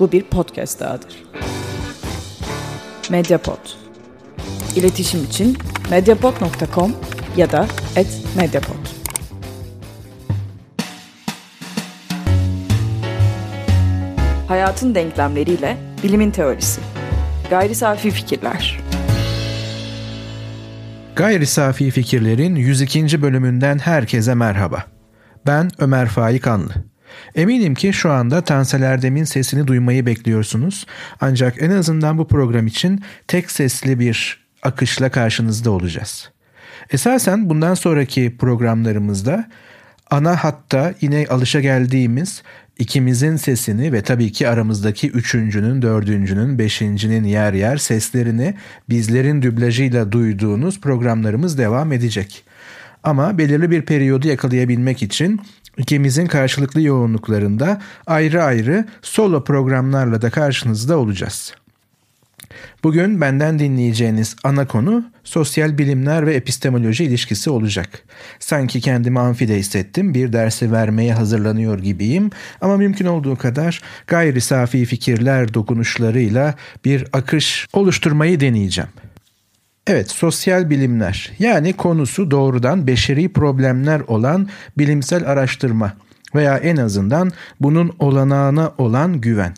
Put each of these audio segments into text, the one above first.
Bu bir podcast dahadır. Mediapod. İletişim için mediapod.com ya da @mediapod. Hayatın denklemleriyle bilimin teorisi. Gayri safi fikirler. Gayri Safi Fikirlerin 102. bölümünden herkese merhaba. Ben Ömer Faik Anlı. Eminim ki şu anda Tansel Erdem'in sesini duymayı bekliyorsunuz. Ancak en azından bu program için tek sesli bir akışla karşınızda olacağız. Esasen bundan sonraki programlarımızda ana hatta yine alışa geldiğimiz ikimizin sesini ve tabii ki aramızdaki üçüncünün, dördüncünün, beşincinin yer yer seslerini bizlerin dublajıyla duyduğunuz programlarımız devam edecek. Ama belirli bir periyodu yakalayabilmek için ikimizin karşılıklı yoğunluklarında ayrı ayrı solo programlarla da karşınızda olacağız. Bugün benden dinleyeceğiniz ana konu sosyal bilimler ve epistemoloji ilişkisi olacak. Sanki kendimi amfide hissettim, bir dersi vermeye hazırlanıyor gibiyim ama mümkün olduğu kadar gayri safi fikirler dokunuşlarıyla bir akış oluşturmayı deneyeceğim. Evet, sosyal bilimler yani konusu doğrudan beşeri problemler olan bilimsel araştırma veya en azından bunun olanağına olan güven.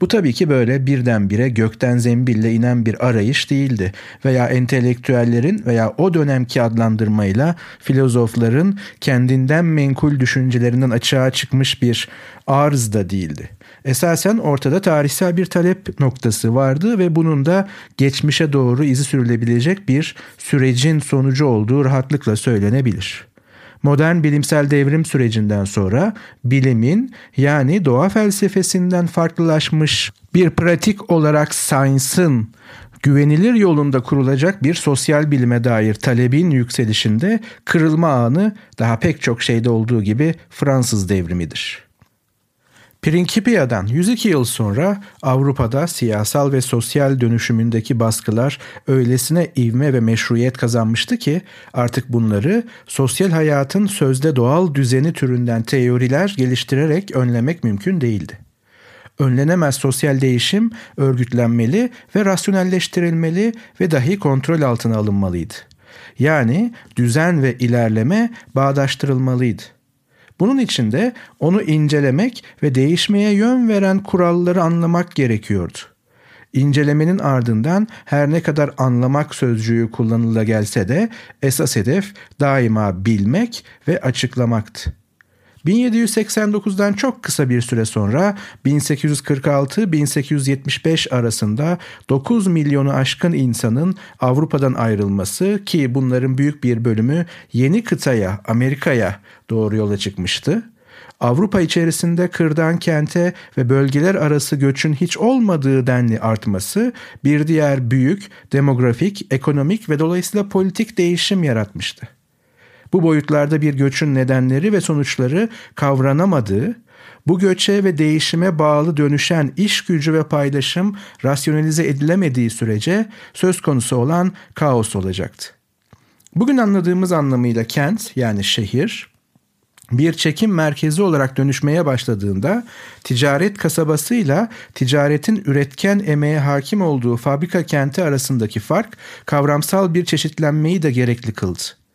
Bu tabii ki böyle birdenbire gökten zembille inen bir arayış değildi veya entelektüellerin veya o dönemki adlandırmayla filozofların kendinden menkul düşüncelerinden açığa çıkmış bir arz da değildi. Esasen ortada tarihsel bir talep noktası vardı ve bunun da geçmişe doğru izi sürülebilecek bir sürecin sonucu olduğu rahatlıkla söylenebilir. Modern bilimsel devrim sürecinden sonra bilimin yani doğa felsefesinden farklılaşmış bir pratik olarak science'ın güvenilir yolunda kurulacak bir sosyal bilime dair talebin yükselişinde kırılma anı daha pek çok şeyde olduğu gibi Fransız devrimidir. Principia'dan 102 yıl sonra Avrupa'da siyasal ve sosyal dönüşümündeki baskılar öylesine ivme ve meşruiyet kazanmıştı ki artık bunları sosyal hayatın sözde doğal düzeni türünden teoriler geliştirerek önlemek mümkün değildi. Önlenemez sosyal değişim örgütlenmeli ve rasyonelleştirilmeli ve dahi kontrol altına alınmalıydı. Yani düzen ve ilerleme bağdaştırılmalıydı. Bunun için de onu incelemek ve değişmeye yön veren kuralları anlamak gerekiyordu. İncelemenin ardından her ne kadar anlamak sözcüğü kullanıla gelse de esas hedef daima bilmek ve açıklamaktı. 1789'dan çok kısa bir süre sonra 1846-1875 arasında 9 milyonu aşkın insanın Avrupa'dan ayrılması ki bunların büyük bir bölümü yeni kıtaya, Amerika'ya doğru yola çıkmıştı. Avrupa içerisinde kırdan kente ve bölgeler arası göçün hiç olmadığı denli artması bir diğer büyük demografik, ekonomik ve dolayısıyla politik değişim yaratmıştı. Bu boyutlarda bir göçün nedenleri ve sonuçları kavranamadığı, bu göçe ve değişime bağlı dönüşen iş gücü ve paylaşım rasyonalize edilemediği sürece söz konusu olan kaos olacaktı. Bugün anladığımız anlamıyla kent yani şehir bir çekim merkezi olarak dönüşmeye başladığında ticaret kasabasıyla ticaretin üretken emeğe hakim olduğu fabrika kenti arasındaki fark kavramsal bir çeşitlenmeyi de gerekli kıldı.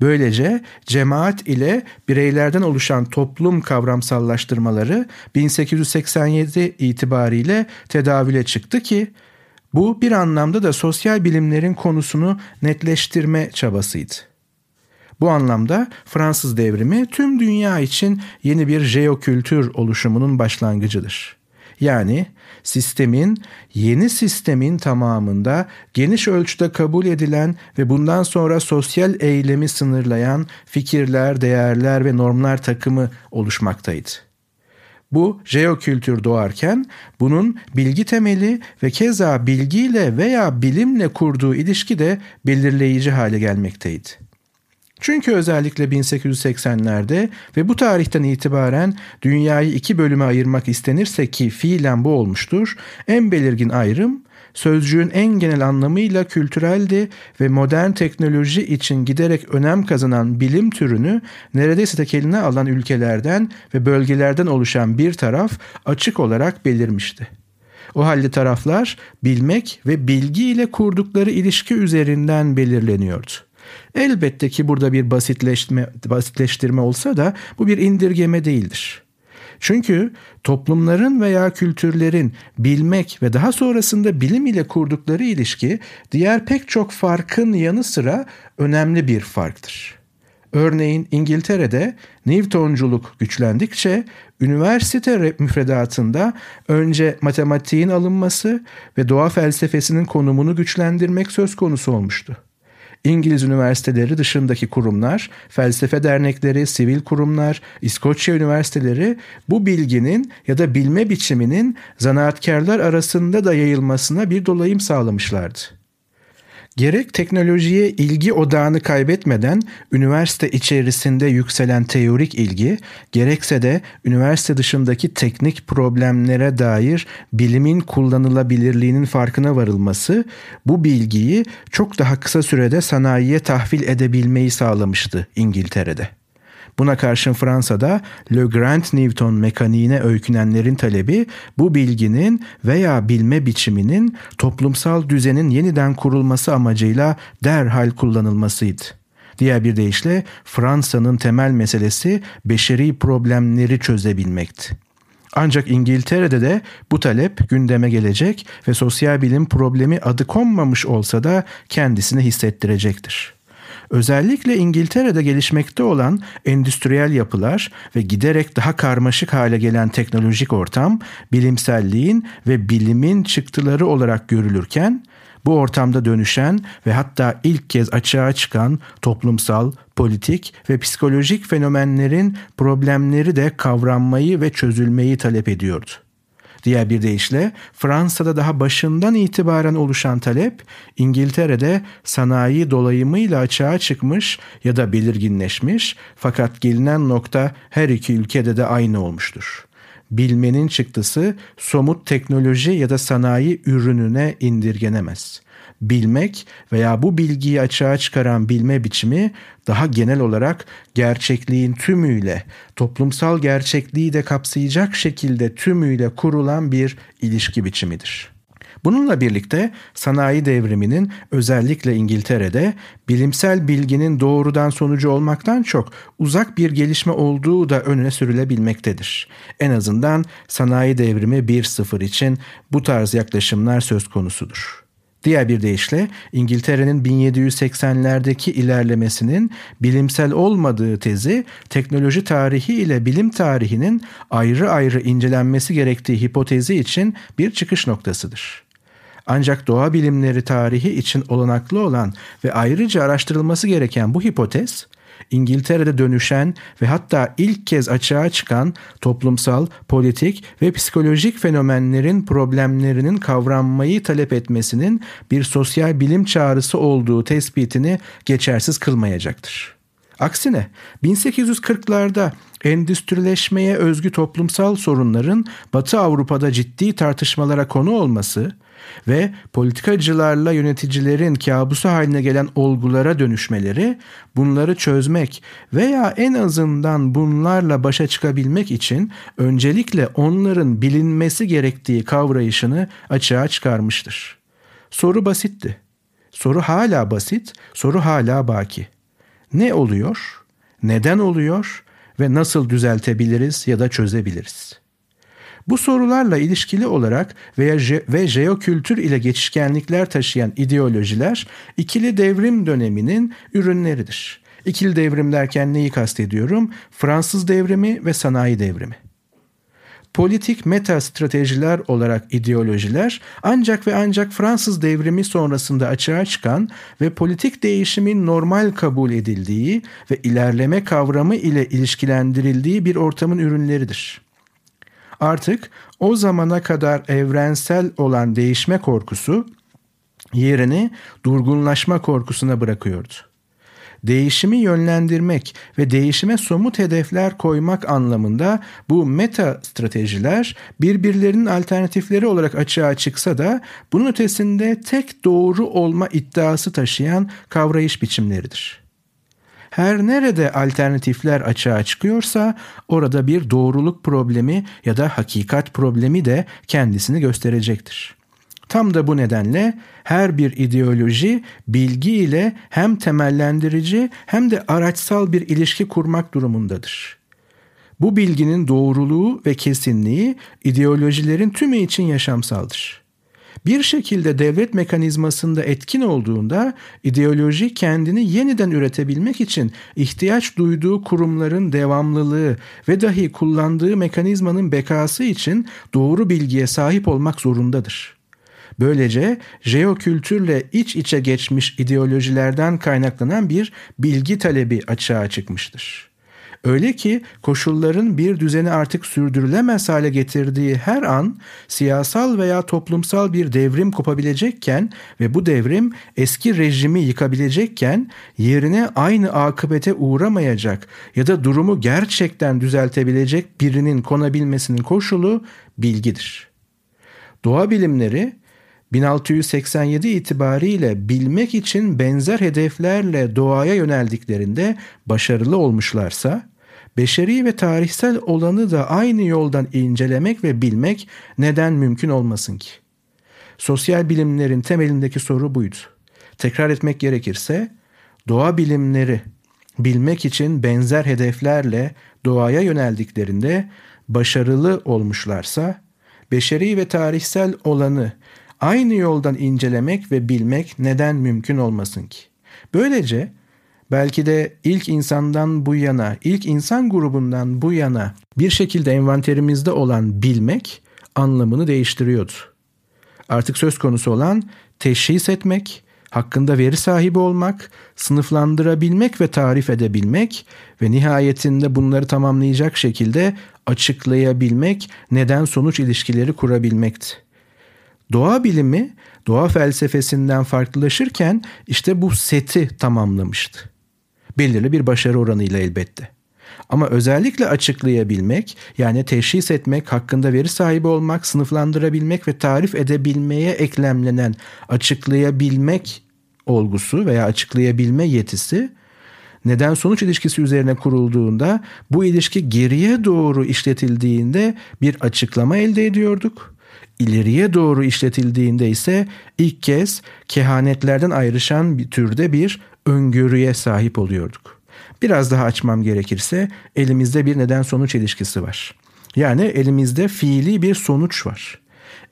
Böylece cemaat ile bireylerden oluşan toplum kavramsallaştırmaları 1887 itibariyle tedavüle çıktı ki bu bir anlamda da sosyal bilimlerin konusunu netleştirme çabasıydı. Bu anlamda Fransız devrimi tüm dünya için yeni bir jeokültür oluşumunun başlangıcıdır. Yani sistemin, yeni sistemin tamamında geniş ölçüde kabul edilen ve bundan sonra sosyal eylemi sınırlayan fikirler, değerler ve normlar takımı oluşmaktaydı. Bu jeokültür doğarken bunun bilgi temeli ve keza bilgiyle veya bilimle kurduğu ilişki de belirleyici hale gelmekteydi. Çünkü özellikle 1880'lerde ve bu tarihten itibaren dünyayı iki bölüme ayırmak istenirse ki fiilen bu olmuştur, en belirgin ayrım sözcüğün en genel anlamıyla kültüreldi ve modern teknoloji için giderek önem kazanan bilim türünü neredeyse tekeline alan ülkelerden ve bölgelerden oluşan bir taraf açık olarak belirmişti. O halde taraflar bilmek ve bilgi ile kurdukları ilişki üzerinden belirleniyordu. Elbette ki burada bir basitleştirme, basitleştirme olsa da bu bir indirgeme değildir. Çünkü toplumların veya kültürlerin bilmek ve daha sonrasında bilim ile kurdukları ilişki diğer pek çok farkın yanı sıra önemli bir farktır. Örneğin İngiltere'de Newtonculuk güçlendikçe üniversite müfredatında önce matematiğin alınması ve doğa felsefesinin konumunu güçlendirmek söz konusu olmuştu. İngiliz üniversiteleri dışındaki kurumlar, felsefe dernekleri, sivil kurumlar, İskoçya üniversiteleri bu bilginin ya da bilme biçiminin zanaatkarlar arasında da yayılmasına bir dolayım sağlamışlardı. Gerek teknolojiye ilgi odağını kaybetmeden üniversite içerisinde yükselen teorik ilgi, gerekse de üniversite dışındaki teknik problemlere dair bilimin kullanılabilirliğinin farkına varılması bu bilgiyi çok daha kısa sürede sanayiye tahvil edebilmeyi sağlamıştı İngiltere'de. Buna karşın Fransa'da Le Grand Newton mekaniğine öykünenlerin talebi bu bilginin veya bilme biçiminin toplumsal düzenin yeniden kurulması amacıyla derhal kullanılmasıydı. Diğer bir deyişle Fransa'nın temel meselesi beşeri problemleri çözebilmekti. Ancak İngiltere'de de bu talep gündeme gelecek ve sosyal bilim problemi adı konmamış olsa da kendisini hissettirecektir. Özellikle İngiltere'de gelişmekte olan endüstriyel yapılar ve giderek daha karmaşık hale gelen teknolojik ortam bilimselliğin ve bilimin çıktıları olarak görülürken bu ortamda dönüşen ve hatta ilk kez açığa çıkan toplumsal, politik ve psikolojik fenomenlerin problemleri de kavranmayı ve çözülmeyi talep ediyordu. Diğer bir deyişle Fransa'da daha başından itibaren oluşan talep İngiltere'de sanayi dolayımıyla açığa çıkmış ya da belirginleşmiş fakat gelinen nokta her iki ülkede de aynı olmuştur. Bilmenin çıktısı somut teknoloji ya da sanayi ürününe indirgenemez bilmek veya bu bilgiyi açığa çıkaran bilme biçimi daha genel olarak gerçekliğin tümüyle, toplumsal gerçekliği de kapsayacak şekilde tümüyle kurulan bir ilişki biçimidir. Bununla birlikte sanayi devriminin özellikle İngiltere'de bilimsel bilginin doğrudan sonucu olmaktan çok uzak bir gelişme olduğu da önüne sürülebilmektedir. En azından sanayi devrimi 1.0 için bu tarz yaklaşımlar söz konusudur. Diğer bir deyişle İngiltere'nin 1780'lerdeki ilerlemesinin bilimsel olmadığı tezi teknoloji tarihi ile bilim tarihinin ayrı ayrı incelenmesi gerektiği hipotezi için bir çıkış noktasıdır. Ancak doğa bilimleri tarihi için olanaklı olan ve ayrıca araştırılması gereken bu hipotez İngiltere'de dönüşen ve hatta ilk kez açığa çıkan toplumsal, politik ve psikolojik fenomenlerin problemlerinin kavranmayı talep etmesinin bir sosyal bilim çağrısı olduğu tespitini geçersiz kılmayacaktır. Aksine 1840'larda endüstrileşmeye özgü toplumsal sorunların Batı Avrupa'da ciddi tartışmalara konu olması ve politikacılarla yöneticilerin kabusu haline gelen olgulara dönüşmeleri bunları çözmek veya en azından bunlarla başa çıkabilmek için öncelikle onların bilinmesi gerektiği kavrayışını açığa çıkarmıştır. Soru basitti. Soru hala basit, soru hala baki. Ne oluyor? Neden oluyor? Ve nasıl düzeltebiliriz ya da çözebiliriz? Bu sorularla ilişkili olarak veya je ve jeokültür ile geçişkenlikler taşıyan ideolojiler ikili devrim döneminin ürünleridir. İkili devrim derken neyi kastediyorum? Fransız devrimi ve sanayi devrimi. Politik meta stratejiler olarak ideolojiler ancak ve ancak Fransız devrimi sonrasında açığa çıkan ve politik değişimin normal kabul edildiği ve ilerleme kavramı ile ilişkilendirildiği bir ortamın ürünleridir. Artık o zamana kadar evrensel olan değişme korkusu yerini durgunlaşma korkusuna bırakıyordu. değişimi yönlendirmek ve değişime somut hedefler koymak anlamında bu meta stratejiler birbirlerinin alternatifleri olarak açığa çıksa da bunun ötesinde tek doğru olma iddiası taşıyan kavrayış biçimleridir. Her nerede alternatifler açığa çıkıyorsa orada bir doğruluk problemi ya da hakikat problemi de kendisini gösterecektir. Tam da bu nedenle her bir ideoloji bilgi ile hem temellendirici hem de araçsal bir ilişki kurmak durumundadır. Bu bilginin doğruluğu ve kesinliği ideolojilerin tümü için yaşamsaldır. Bir şekilde devlet mekanizmasında etkin olduğunda ideoloji kendini yeniden üretebilmek için ihtiyaç duyduğu kurumların devamlılığı ve dahi kullandığı mekanizmanın bekası için doğru bilgiye sahip olmak zorundadır. Böylece jeokültürle iç içe geçmiş ideolojilerden kaynaklanan bir bilgi talebi açığa çıkmıştır. Öyle ki koşulların bir düzeni artık sürdürülemez hale getirdiği her an siyasal veya toplumsal bir devrim kopabilecekken ve bu devrim eski rejimi yıkabilecekken yerine aynı akıbete uğramayacak ya da durumu gerçekten düzeltebilecek birinin konabilmesinin koşulu bilgidir. Doğa bilimleri 1687 itibariyle bilmek için benzer hedeflerle doğaya yöneldiklerinde başarılı olmuşlarsa, beşeri ve tarihsel olanı da aynı yoldan incelemek ve bilmek neden mümkün olmasın ki? Sosyal bilimlerin temelindeki soru buydu. Tekrar etmek gerekirse, doğa bilimleri bilmek için benzer hedeflerle doğaya yöneldiklerinde başarılı olmuşlarsa, beşeri ve tarihsel olanı aynı yoldan incelemek ve bilmek neden mümkün olmasın ki? Böylece belki de ilk insandan bu yana, ilk insan grubundan bu yana bir şekilde envanterimizde olan bilmek anlamını değiştiriyordu. Artık söz konusu olan teşhis etmek, hakkında veri sahibi olmak, sınıflandırabilmek ve tarif edebilmek ve nihayetinde bunları tamamlayacak şekilde açıklayabilmek, neden sonuç ilişkileri kurabilmekti. Doğa bilimi doğa felsefesinden farklılaşırken işte bu seti tamamlamıştı. Belirli bir başarı oranıyla elbette. Ama özellikle açıklayabilmek, yani teşhis etmek, hakkında veri sahibi olmak, sınıflandırabilmek ve tarif edebilmeye eklemlenen açıklayabilmek olgusu veya açıklayabilme yetisi neden sonuç ilişkisi üzerine kurulduğunda bu ilişki geriye doğru işletildiğinde bir açıklama elde ediyorduk ileriye doğru işletildiğinde ise ilk kez kehanetlerden ayrışan bir türde bir öngörüye sahip oluyorduk. Biraz daha açmam gerekirse elimizde bir neden sonuç ilişkisi var. Yani elimizde fiili bir sonuç var.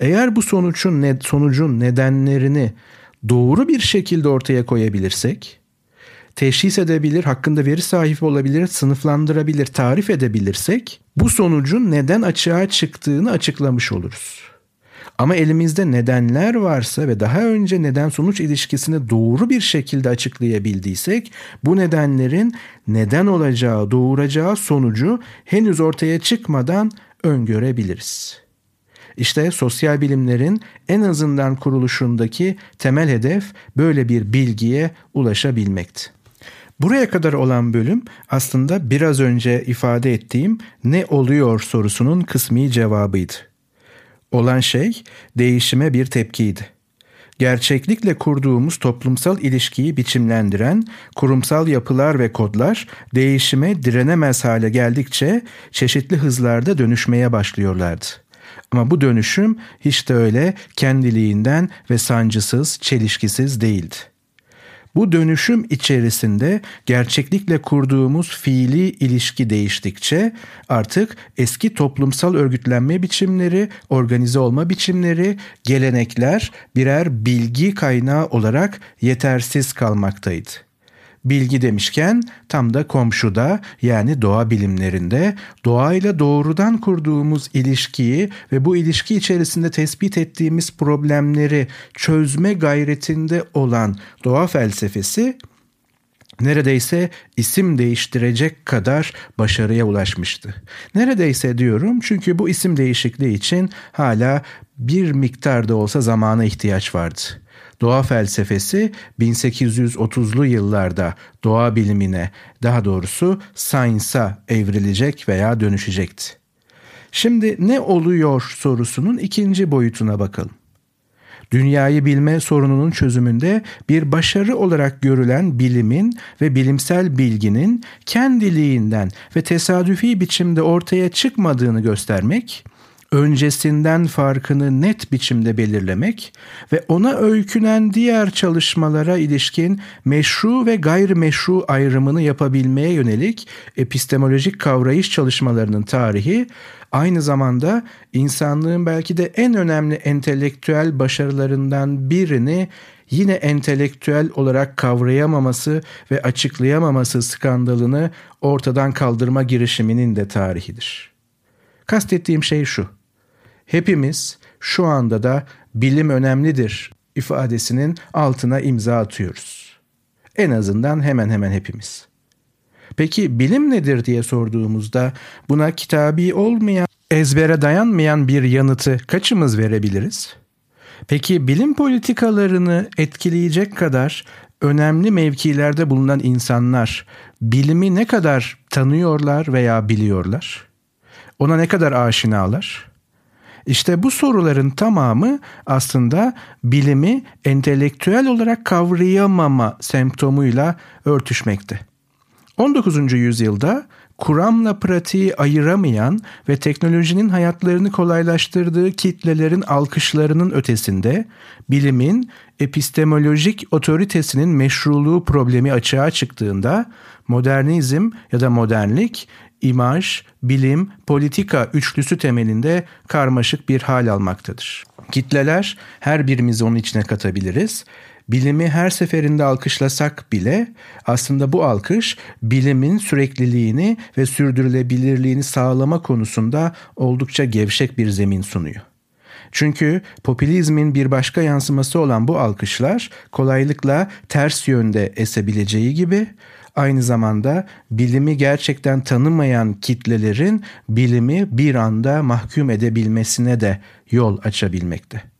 Eğer bu sonucun ne, sonucun nedenlerini doğru bir şekilde ortaya koyabilirsek, teşhis edebilir, hakkında veri sahibi olabilir, sınıflandırabilir, tarif edebilirsek bu sonucun neden açığa çıktığını açıklamış oluruz. Ama elimizde nedenler varsa ve daha önce neden sonuç ilişkisini doğru bir şekilde açıklayabildiysek bu nedenlerin neden olacağı, doğuracağı sonucu henüz ortaya çıkmadan öngörebiliriz. İşte sosyal bilimlerin en azından kuruluşundaki temel hedef böyle bir bilgiye ulaşabilmekti. Buraya kadar olan bölüm aslında biraz önce ifade ettiğim ne oluyor sorusunun kısmi cevabıydı. Olan şey değişime bir tepkiydi. Gerçeklikle kurduğumuz toplumsal ilişkiyi biçimlendiren kurumsal yapılar ve kodlar değişime direnemez hale geldikçe çeşitli hızlarda dönüşmeye başlıyorlardı. Ama bu dönüşüm hiç de öyle kendiliğinden ve sancısız, çelişkisiz değildi. Bu dönüşüm içerisinde gerçeklikle kurduğumuz fiili ilişki değiştikçe artık eski toplumsal örgütlenme biçimleri, organize olma biçimleri, gelenekler birer bilgi kaynağı olarak yetersiz kalmaktaydı. Bilgi demişken tam da komşuda yani doğa bilimlerinde doğayla doğrudan kurduğumuz ilişkiyi ve bu ilişki içerisinde tespit ettiğimiz problemleri çözme gayretinde olan doğa felsefesi neredeyse isim değiştirecek kadar başarıya ulaşmıştı. Neredeyse diyorum çünkü bu isim değişikliği için hala bir miktar da olsa zamana ihtiyaç vardı. Doğa felsefesi 1830'lu yıllarda doğa bilimine, daha doğrusu science'a evrilecek veya dönüşecekti. Şimdi ne oluyor sorusunun ikinci boyutuna bakalım. Dünyayı bilme sorununun çözümünde bir başarı olarak görülen bilimin ve bilimsel bilginin kendiliğinden ve tesadüfi biçimde ortaya çıkmadığını göstermek, öncesinden farkını net biçimde belirlemek ve ona öykünen diğer çalışmalara ilişkin meşru ve gayrimeşru ayrımını yapabilmeye yönelik epistemolojik kavrayış çalışmalarının tarihi aynı zamanda insanlığın belki de en önemli entelektüel başarılarından birini yine entelektüel olarak kavrayamaması ve açıklayamaması skandalını ortadan kaldırma girişiminin de tarihidir. Kastettiğim şey şu. Hepimiz şu anda da bilim önemlidir ifadesinin altına imza atıyoruz. En azından hemen hemen hepimiz. Peki bilim nedir diye sorduğumuzda buna kitabi olmayan, ezbere dayanmayan bir yanıtı kaçımız verebiliriz? Peki bilim politikalarını etkileyecek kadar önemli mevkilerde bulunan insanlar bilimi ne kadar tanıyorlar veya biliyorlar? Ona ne kadar aşinalar? İşte bu soruların tamamı aslında bilimi entelektüel olarak kavrayamama semptomuyla örtüşmekte. 19. yüzyılda kuramla pratiği ayıramayan ve teknolojinin hayatlarını kolaylaştırdığı kitlelerin alkışlarının ötesinde bilimin epistemolojik otoritesinin meşruluğu problemi açığa çıktığında modernizm ya da modernlik imaj, bilim, politika üçlüsü temelinde karmaşık bir hal almaktadır. Kitleler her birimizi onun içine katabiliriz. Bilimi her seferinde alkışlasak bile aslında bu alkış bilimin sürekliliğini ve sürdürülebilirliğini sağlama konusunda oldukça gevşek bir zemin sunuyor. Çünkü popülizmin bir başka yansıması olan bu alkışlar kolaylıkla ters yönde esebileceği gibi aynı zamanda bilimi gerçekten tanımayan kitlelerin bilimi bir anda mahkum edebilmesine de yol açabilmekte.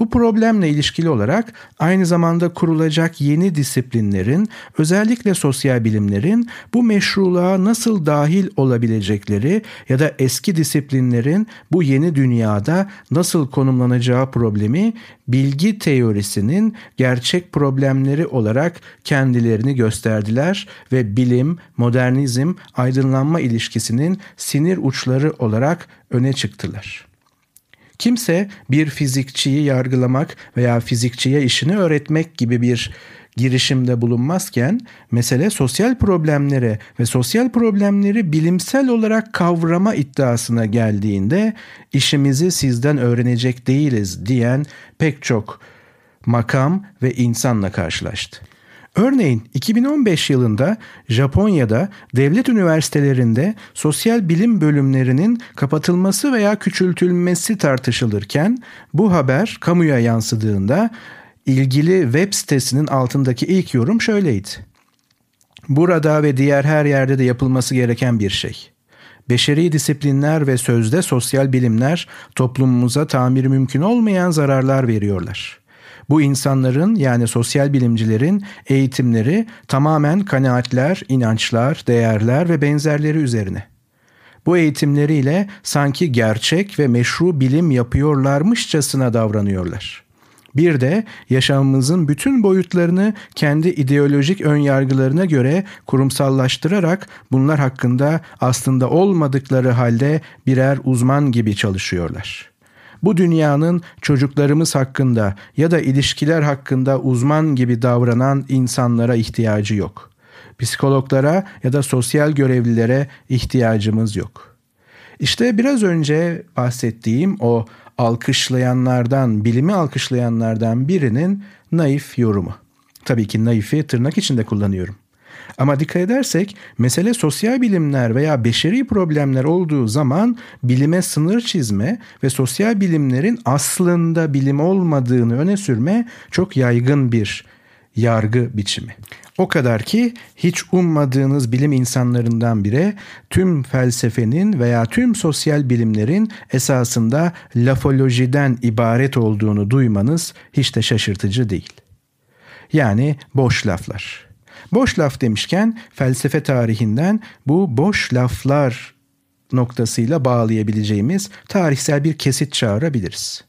Bu problemle ilişkili olarak aynı zamanda kurulacak yeni disiplinlerin, özellikle sosyal bilimlerin bu meşruluğa nasıl dahil olabilecekleri ya da eski disiplinlerin bu yeni dünyada nasıl konumlanacağı problemi bilgi teorisinin gerçek problemleri olarak kendilerini gösterdiler ve bilim, modernizm, aydınlanma ilişkisinin sinir uçları olarak öne çıktılar. Kimse bir fizikçiyi yargılamak veya fizikçiye işini öğretmek gibi bir girişimde bulunmazken mesele sosyal problemlere ve sosyal problemleri bilimsel olarak kavrama iddiasına geldiğinde işimizi sizden öğrenecek değiliz diyen pek çok makam ve insanla karşılaştı. Örneğin 2015 yılında Japonya'da devlet üniversitelerinde sosyal bilim bölümlerinin kapatılması veya küçültülmesi tartışılırken bu haber kamuya yansıdığında ilgili web sitesinin altındaki ilk yorum şöyleydi. Burada ve diğer her yerde de yapılması gereken bir şey. Beşeri disiplinler ve sözde sosyal bilimler toplumumuza tamir mümkün olmayan zararlar veriyorlar. Bu insanların yani sosyal bilimcilerin eğitimleri tamamen kanaatler, inançlar, değerler ve benzerleri üzerine. Bu eğitimleriyle sanki gerçek ve meşru bilim yapıyorlarmışçasına davranıyorlar. Bir de yaşamımızın bütün boyutlarını kendi ideolojik önyargılarına göre kurumsallaştırarak bunlar hakkında aslında olmadıkları halde birer uzman gibi çalışıyorlar bu dünyanın çocuklarımız hakkında ya da ilişkiler hakkında uzman gibi davranan insanlara ihtiyacı yok. Psikologlara ya da sosyal görevlilere ihtiyacımız yok. İşte biraz önce bahsettiğim o alkışlayanlardan, bilimi alkışlayanlardan birinin naif yorumu. Tabii ki naifi tırnak içinde kullanıyorum. Ama dikkat edersek mesele sosyal bilimler veya beşeri problemler olduğu zaman bilime sınır çizme ve sosyal bilimlerin aslında bilim olmadığını öne sürme çok yaygın bir yargı biçimi. O kadar ki hiç ummadığınız bilim insanlarından biri tüm felsefenin veya tüm sosyal bilimlerin esasında lafolojiden ibaret olduğunu duymanız hiç de şaşırtıcı değil. Yani boş laflar. Boş laf demişken felsefe tarihinden bu boş laflar noktasıyla bağlayabileceğimiz tarihsel bir kesit çağırabiliriz.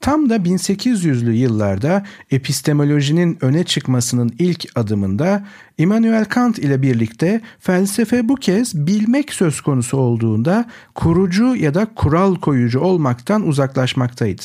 Tam da 1800'lü yıllarda epistemolojinin öne çıkmasının ilk adımında Immanuel Kant ile birlikte felsefe bu kez bilmek söz konusu olduğunda kurucu ya da kural koyucu olmaktan uzaklaşmaktaydı.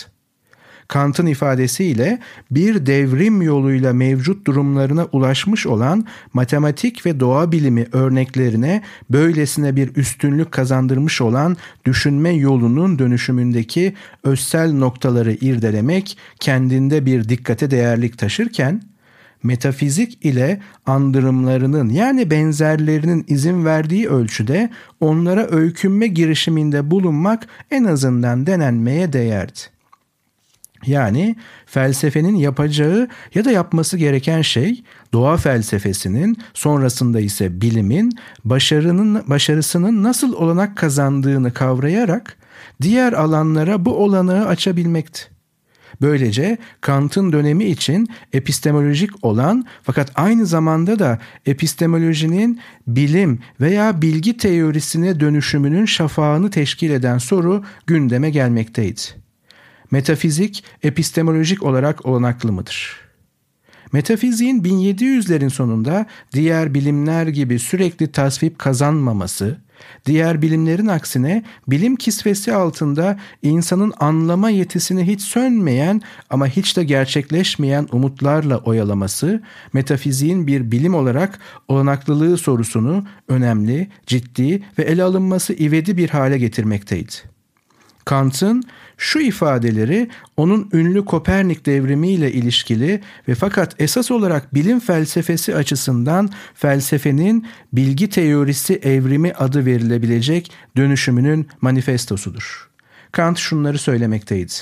Kant'ın ifadesiyle bir devrim yoluyla mevcut durumlarına ulaşmış olan matematik ve doğa bilimi örneklerine böylesine bir üstünlük kazandırmış olan düşünme yolunun dönüşümündeki özsel noktaları irdelemek kendinde bir dikkate değerlik taşırken metafizik ile andırımlarının yani benzerlerinin izin verdiği ölçüde onlara öykünme girişiminde bulunmak en azından denenmeye değerdi. Yani felsefenin yapacağı ya da yapması gereken şey doğa felsefesinin sonrasında ise bilimin başarının başarısının nasıl olanak kazandığını kavrayarak diğer alanlara bu olanağı açabilmekti. Böylece Kant'ın dönemi için epistemolojik olan fakat aynı zamanda da epistemolojinin bilim veya bilgi teorisine dönüşümünün şafağını teşkil eden soru gündeme gelmekteydi metafizik epistemolojik olarak olanaklı mıdır? Metafiziğin 1700'lerin sonunda diğer bilimler gibi sürekli tasvip kazanmaması, diğer bilimlerin aksine bilim kisvesi altında insanın anlama yetisini hiç sönmeyen ama hiç de gerçekleşmeyen umutlarla oyalaması, metafiziğin bir bilim olarak olanaklılığı sorusunu önemli, ciddi ve ele alınması ivedi bir hale getirmekteydi. Kant'ın şu ifadeleri onun ünlü Kopernik devrimiyle ilişkili ve fakat esas olarak bilim felsefesi açısından felsefenin bilgi teorisi evrimi adı verilebilecek dönüşümünün manifestosudur. Kant şunları söylemekteydi.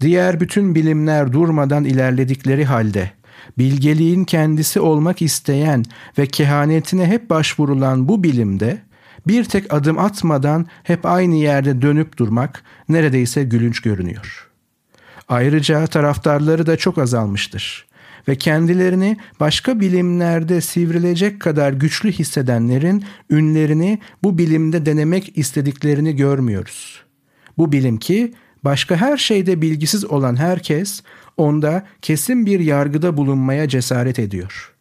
Diğer bütün bilimler durmadan ilerledikleri halde bilgeliğin kendisi olmak isteyen ve kehanetine hep başvurulan bu bilimde bir tek adım atmadan hep aynı yerde dönüp durmak neredeyse gülünç görünüyor. Ayrıca taraftarları da çok azalmıştır ve kendilerini başka bilimlerde sivrilecek kadar güçlü hissedenlerin ünlerini bu bilimde denemek istediklerini görmüyoruz. Bu bilim ki başka her şeyde bilgisiz olan herkes onda kesin bir yargıda bulunmaya cesaret ediyor.''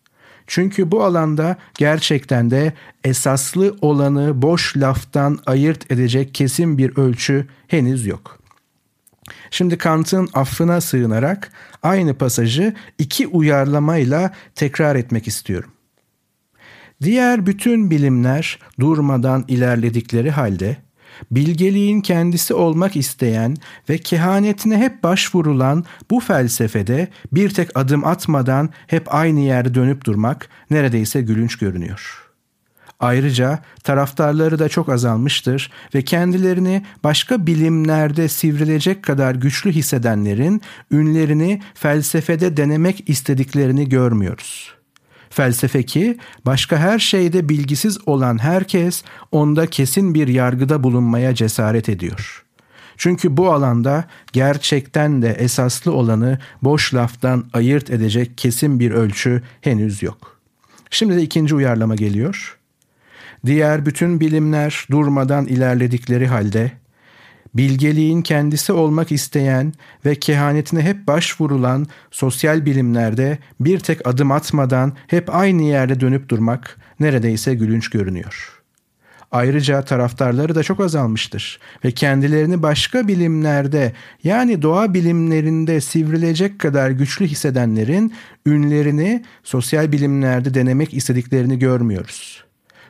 Çünkü bu alanda gerçekten de esaslı olanı boş laftan ayırt edecek kesin bir ölçü henüz yok. Şimdi Kant'ın affına sığınarak aynı pasajı iki uyarlamayla tekrar etmek istiyorum. Diğer bütün bilimler durmadan ilerledikleri halde bilgeliğin kendisi olmak isteyen ve kehanetine hep başvurulan bu felsefede bir tek adım atmadan hep aynı yerde dönüp durmak neredeyse gülünç görünüyor. Ayrıca taraftarları da çok azalmıştır ve kendilerini başka bilimlerde sivrilecek kadar güçlü hissedenlerin ünlerini felsefede denemek istediklerini görmüyoruz.'' Felsefeki başka her şeyde bilgisiz olan herkes onda kesin bir yargıda bulunmaya cesaret ediyor. Çünkü bu alanda gerçekten de esaslı olanı boş laftan ayırt edecek kesin bir ölçü henüz yok. Şimdi de ikinci uyarlama geliyor. Diğer bütün bilimler durmadan ilerledikleri halde bilgeliğin kendisi olmak isteyen ve kehanetine hep başvurulan sosyal bilimlerde bir tek adım atmadan hep aynı yerde dönüp durmak neredeyse gülünç görünüyor. Ayrıca taraftarları da çok azalmıştır ve kendilerini başka bilimlerde yani doğa bilimlerinde sivrilecek kadar güçlü hissedenlerin ünlerini sosyal bilimlerde denemek istediklerini görmüyoruz.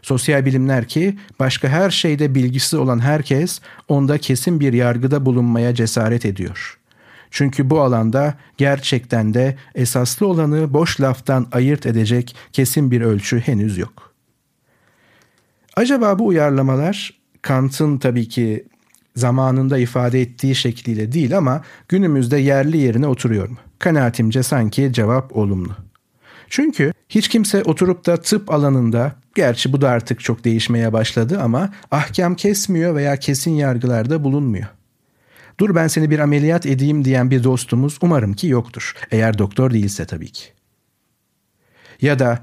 Sosyal bilimler ki başka her şeyde bilgisi olan herkes onda kesin bir yargıda bulunmaya cesaret ediyor. Çünkü bu alanda gerçekten de esaslı olanı boş laftan ayırt edecek kesin bir ölçü henüz yok. Acaba bu uyarlamalar Kant'ın tabii ki zamanında ifade ettiği şekliyle değil ama günümüzde yerli yerine oturuyor mu? Kanaatimce sanki cevap olumlu. Çünkü hiç kimse oturup da tıp alanında, gerçi bu da artık çok değişmeye başladı ama ahkam kesmiyor veya kesin yargılarda bulunmuyor. Dur ben seni bir ameliyat edeyim diyen bir dostumuz umarım ki yoktur. Eğer doktor değilse tabii ki. Ya da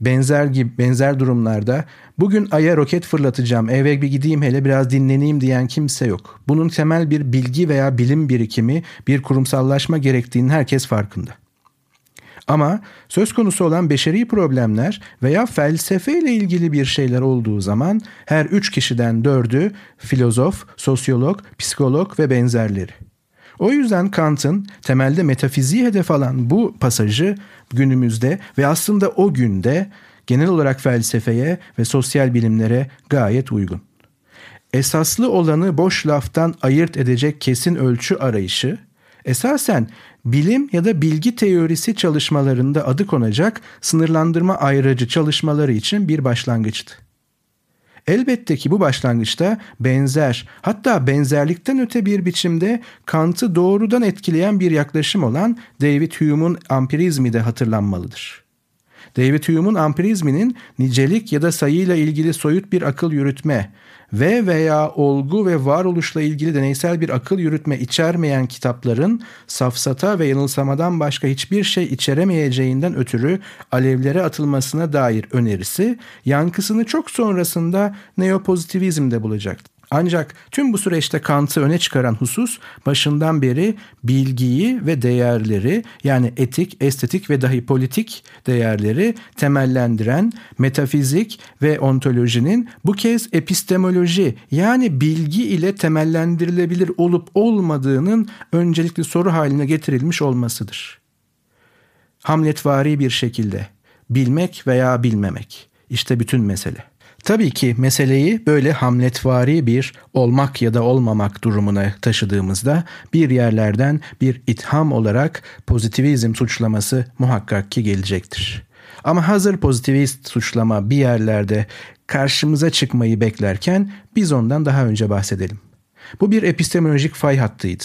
benzer gibi benzer durumlarda bugün aya roket fırlatacağım eve bir gideyim hele biraz dinleneyim diyen kimse yok. Bunun temel bir bilgi veya bilim birikimi bir kurumsallaşma gerektiğinin herkes farkında. Ama söz konusu olan beşeri problemler veya felsefe ile ilgili bir şeyler olduğu zaman her üç kişiden dördü filozof, sosyolog, psikolog ve benzerleri. O yüzden Kant'ın temelde metafiziği hedef alan bu pasajı günümüzde ve aslında o günde genel olarak felsefeye ve sosyal bilimlere gayet uygun. Esaslı olanı boş laftan ayırt edecek kesin ölçü arayışı, esasen bilim ya da bilgi teorisi çalışmalarında adı konacak sınırlandırma ayrıcı çalışmaları için bir başlangıçtı. Elbette ki bu başlangıçta benzer hatta benzerlikten öte bir biçimde Kant'ı doğrudan etkileyen bir yaklaşım olan David Hume'un ampirizmi de hatırlanmalıdır. David Hume'un ampirizminin nicelik ya da sayıyla ilgili soyut bir akıl yürütme ve veya olgu ve varoluşla ilgili deneysel bir akıl yürütme içermeyen kitapların safsata ve yanılsamadan başka hiçbir şey içeremeyeceğinden ötürü alevlere atılmasına dair önerisi yankısını çok sonrasında neopozitivizmde bulacaktır. Ancak tüm bu süreçte Kant'ı öne çıkaran husus başından beri bilgiyi ve değerleri yani etik, estetik ve dahi politik değerleri temellendiren metafizik ve ontolojinin bu kez epistemoloji yani bilgi ile temellendirilebilir olup olmadığının öncelikli soru haline getirilmiş olmasıdır. Hamletvari bir şekilde bilmek veya bilmemek işte bütün mesele. Tabii ki meseleyi böyle hamletvari bir olmak ya da olmamak durumuna taşıdığımızda bir yerlerden bir itham olarak pozitivizm suçlaması muhakkak ki gelecektir. Ama hazır pozitivist suçlama bir yerlerde karşımıza çıkmayı beklerken biz ondan daha önce bahsedelim. Bu bir epistemolojik fay hattıydı.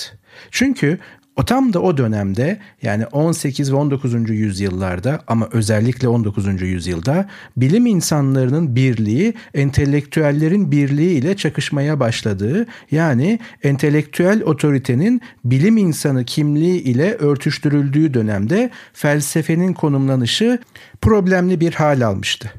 Çünkü o tam da o dönemde yani 18 ve 19. yüzyıllarda ama özellikle 19. yüzyılda bilim insanlarının birliği entelektüellerin birliği ile çakışmaya başladığı yani entelektüel otoritenin bilim insanı kimliği ile örtüştürüldüğü dönemde felsefenin konumlanışı problemli bir hal almıştı.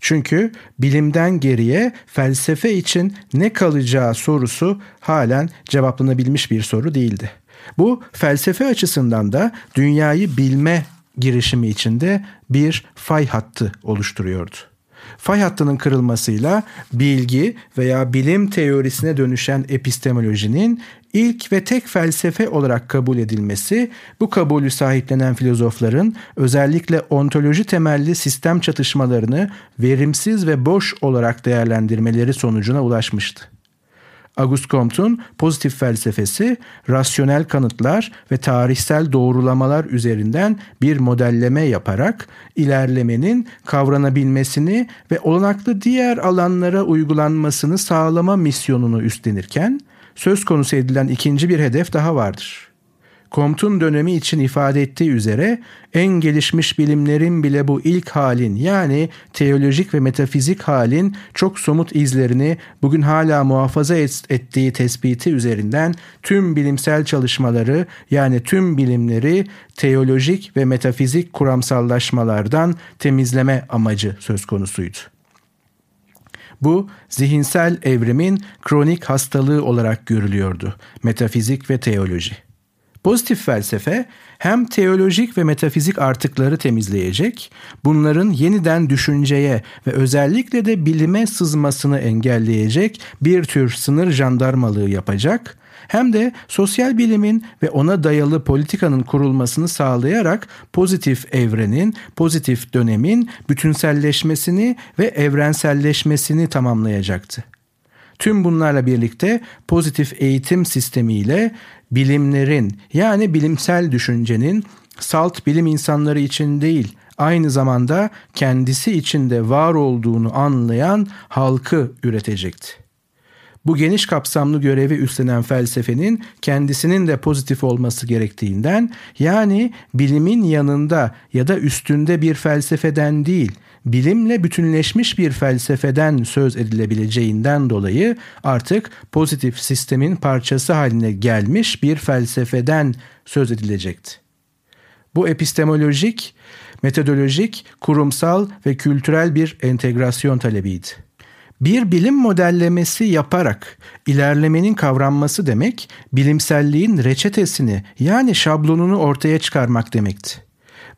Çünkü bilimden geriye felsefe için ne kalacağı sorusu halen cevaplanabilmiş bir soru değildi. Bu felsefe açısından da dünyayı bilme girişimi içinde bir fay hattı oluşturuyordu. Fay hattının kırılmasıyla bilgi veya bilim teorisine dönüşen epistemolojinin ilk ve tek felsefe olarak kabul edilmesi, bu kabulü sahiplenen filozofların özellikle ontoloji temelli sistem çatışmalarını verimsiz ve boş olarak değerlendirmeleri sonucuna ulaşmıştı. Auguste Comte'un pozitif felsefesi rasyonel kanıtlar ve tarihsel doğrulamalar üzerinden bir modelleme yaparak ilerlemenin kavranabilmesini ve olanaklı diğer alanlara uygulanmasını sağlama misyonunu üstlenirken söz konusu edilen ikinci bir hedef daha vardır. Comte'un dönemi için ifade ettiği üzere en gelişmiş bilimlerin bile bu ilk halin yani teolojik ve metafizik halin çok somut izlerini bugün hala muhafaza ettiği tespiti üzerinden tüm bilimsel çalışmaları yani tüm bilimleri teolojik ve metafizik kuramsallaşmalardan temizleme amacı söz konusuydu. Bu zihinsel evrimin kronik hastalığı olarak görülüyordu. Metafizik ve teoloji. Pozitif felsefe hem teolojik ve metafizik artıkları temizleyecek, bunların yeniden düşünceye ve özellikle de bilime sızmasını engelleyecek bir tür sınır jandarmalığı yapacak, hem de sosyal bilimin ve ona dayalı politikanın kurulmasını sağlayarak pozitif evrenin, pozitif dönemin bütünselleşmesini ve evrenselleşmesini tamamlayacaktı. Tüm bunlarla birlikte pozitif eğitim sistemiyle bilimlerin yani bilimsel düşüncenin salt bilim insanları için değil aynı zamanda kendisi içinde var olduğunu anlayan halkı üretecekti. Bu geniş kapsamlı görevi üstlenen felsefenin kendisinin de pozitif olması gerektiğinden yani bilimin yanında ya da üstünde bir felsefeden değil, bilimle bütünleşmiş bir felsefeden söz edilebileceğinden dolayı artık pozitif sistemin parçası haline gelmiş bir felsefeden söz edilecekti. Bu epistemolojik, metodolojik, kurumsal ve kültürel bir entegrasyon talebiydi. Bir bilim modellemesi yaparak ilerlemenin kavranması demek, bilimselliğin reçetesini yani şablonunu ortaya çıkarmak demekti.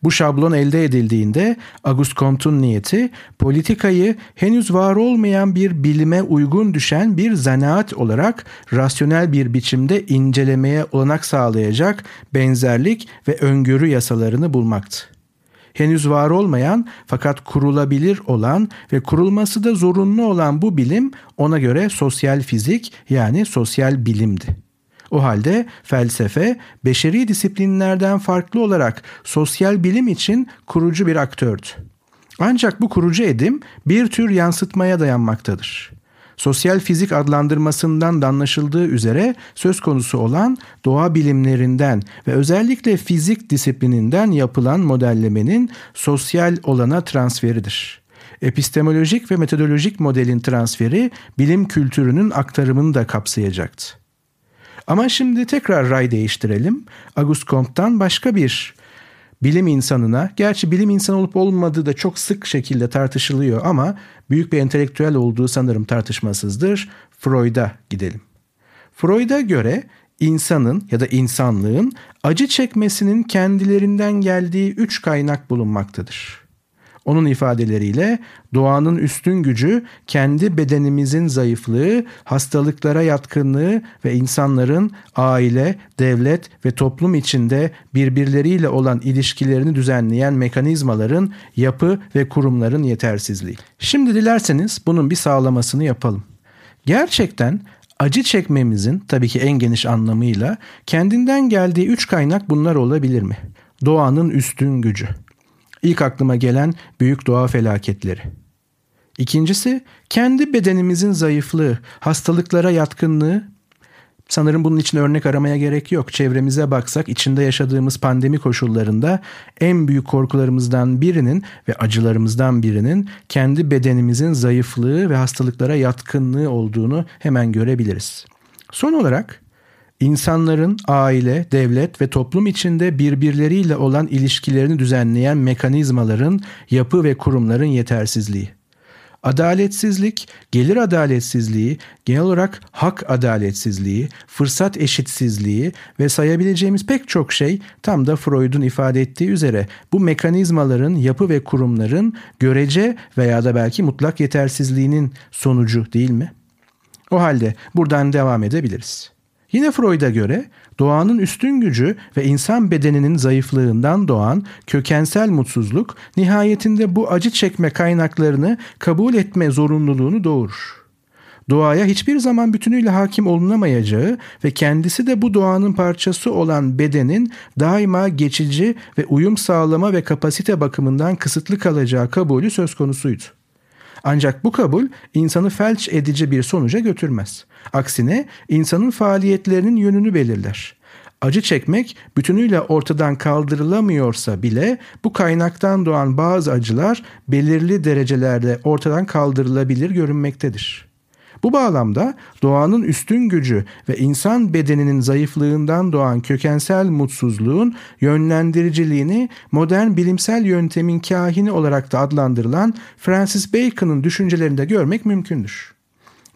Bu şablon elde edildiğinde Auguste Comte'un niyeti politikayı henüz var olmayan bir bilime uygun düşen bir zanaat olarak rasyonel bir biçimde incelemeye olanak sağlayacak benzerlik ve öngörü yasalarını bulmaktı henüz var olmayan fakat kurulabilir olan ve kurulması da zorunlu olan bu bilim ona göre sosyal fizik yani sosyal bilimdi. O halde felsefe beşeri disiplinlerden farklı olarak sosyal bilim için kurucu bir aktördü. Ancak bu kurucu edim bir tür yansıtmaya dayanmaktadır. Sosyal fizik adlandırmasından da anlaşıldığı üzere söz konusu olan doğa bilimlerinden ve özellikle fizik disiplininden yapılan modellemenin sosyal olana transferidir. Epistemolojik ve metodolojik modelin transferi bilim kültürünün aktarımını da kapsayacaktı. Ama şimdi tekrar ray değiştirelim. Auguste Comte'dan başka bir bilim insanına, gerçi bilim insanı olup olmadığı da çok sık şekilde tartışılıyor ama büyük bir entelektüel olduğu sanırım tartışmasızdır. Freud'a gidelim. Freud'a göre insanın ya da insanlığın acı çekmesinin kendilerinden geldiği üç kaynak bulunmaktadır. Onun ifadeleriyle doğanın üstün gücü kendi bedenimizin zayıflığı, hastalıklara yatkınlığı ve insanların aile, devlet ve toplum içinde birbirleriyle olan ilişkilerini düzenleyen mekanizmaların yapı ve kurumların yetersizliği. Şimdi dilerseniz bunun bir sağlamasını yapalım. Gerçekten acı çekmemizin tabii ki en geniş anlamıyla kendinden geldiği üç kaynak bunlar olabilir mi? Doğanın üstün gücü. İlk aklıma gelen büyük doğa felaketleri. İkincisi kendi bedenimizin zayıflığı, hastalıklara yatkınlığı. Sanırım bunun için örnek aramaya gerek yok. Çevremize baksak içinde yaşadığımız pandemi koşullarında en büyük korkularımızdan birinin ve acılarımızdan birinin kendi bedenimizin zayıflığı ve hastalıklara yatkınlığı olduğunu hemen görebiliriz. Son olarak insanların aile, devlet ve toplum içinde birbirleriyle olan ilişkilerini düzenleyen mekanizmaların, yapı ve kurumların yetersizliği. Adaletsizlik, gelir adaletsizliği, genel olarak hak adaletsizliği, fırsat eşitsizliği ve sayabileceğimiz pek çok şey tam da Freud'un ifade ettiği üzere bu mekanizmaların, yapı ve kurumların görece veya da belki mutlak yetersizliğinin sonucu değil mi? O halde buradan devam edebiliriz. Yine Freud'a göre doğanın üstün gücü ve insan bedeninin zayıflığından doğan kökensel mutsuzluk nihayetinde bu acı çekme kaynaklarını kabul etme zorunluluğunu doğurur. Doğaya hiçbir zaman bütünüyle hakim olunamayacağı ve kendisi de bu doğanın parçası olan bedenin daima geçici ve uyum sağlama ve kapasite bakımından kısıtlı kalacağı kabulü söz konusuydu. Ancak bu kabul insanı felç edici bir sonuca götürmez. Aksine insanın faaliyetlerinin yönünü belirler. Acı çekmek bütünüyle ortadan kaldırılamıyorsa bile bu kaynaktan doğan bazı acılar belirli derecelerde ortadan kaldırılabilir görünmektedir. Bu bağlamda doğanın üstün gücü ve insan bedeninin zayıflığından doğan kökensel mutsuzluğun yönlendiriciliğini modern bilimsel yöntemin kahini olarak da adlandırılan Francis Bacon'ın düşüncelerinde görmek mümkündür.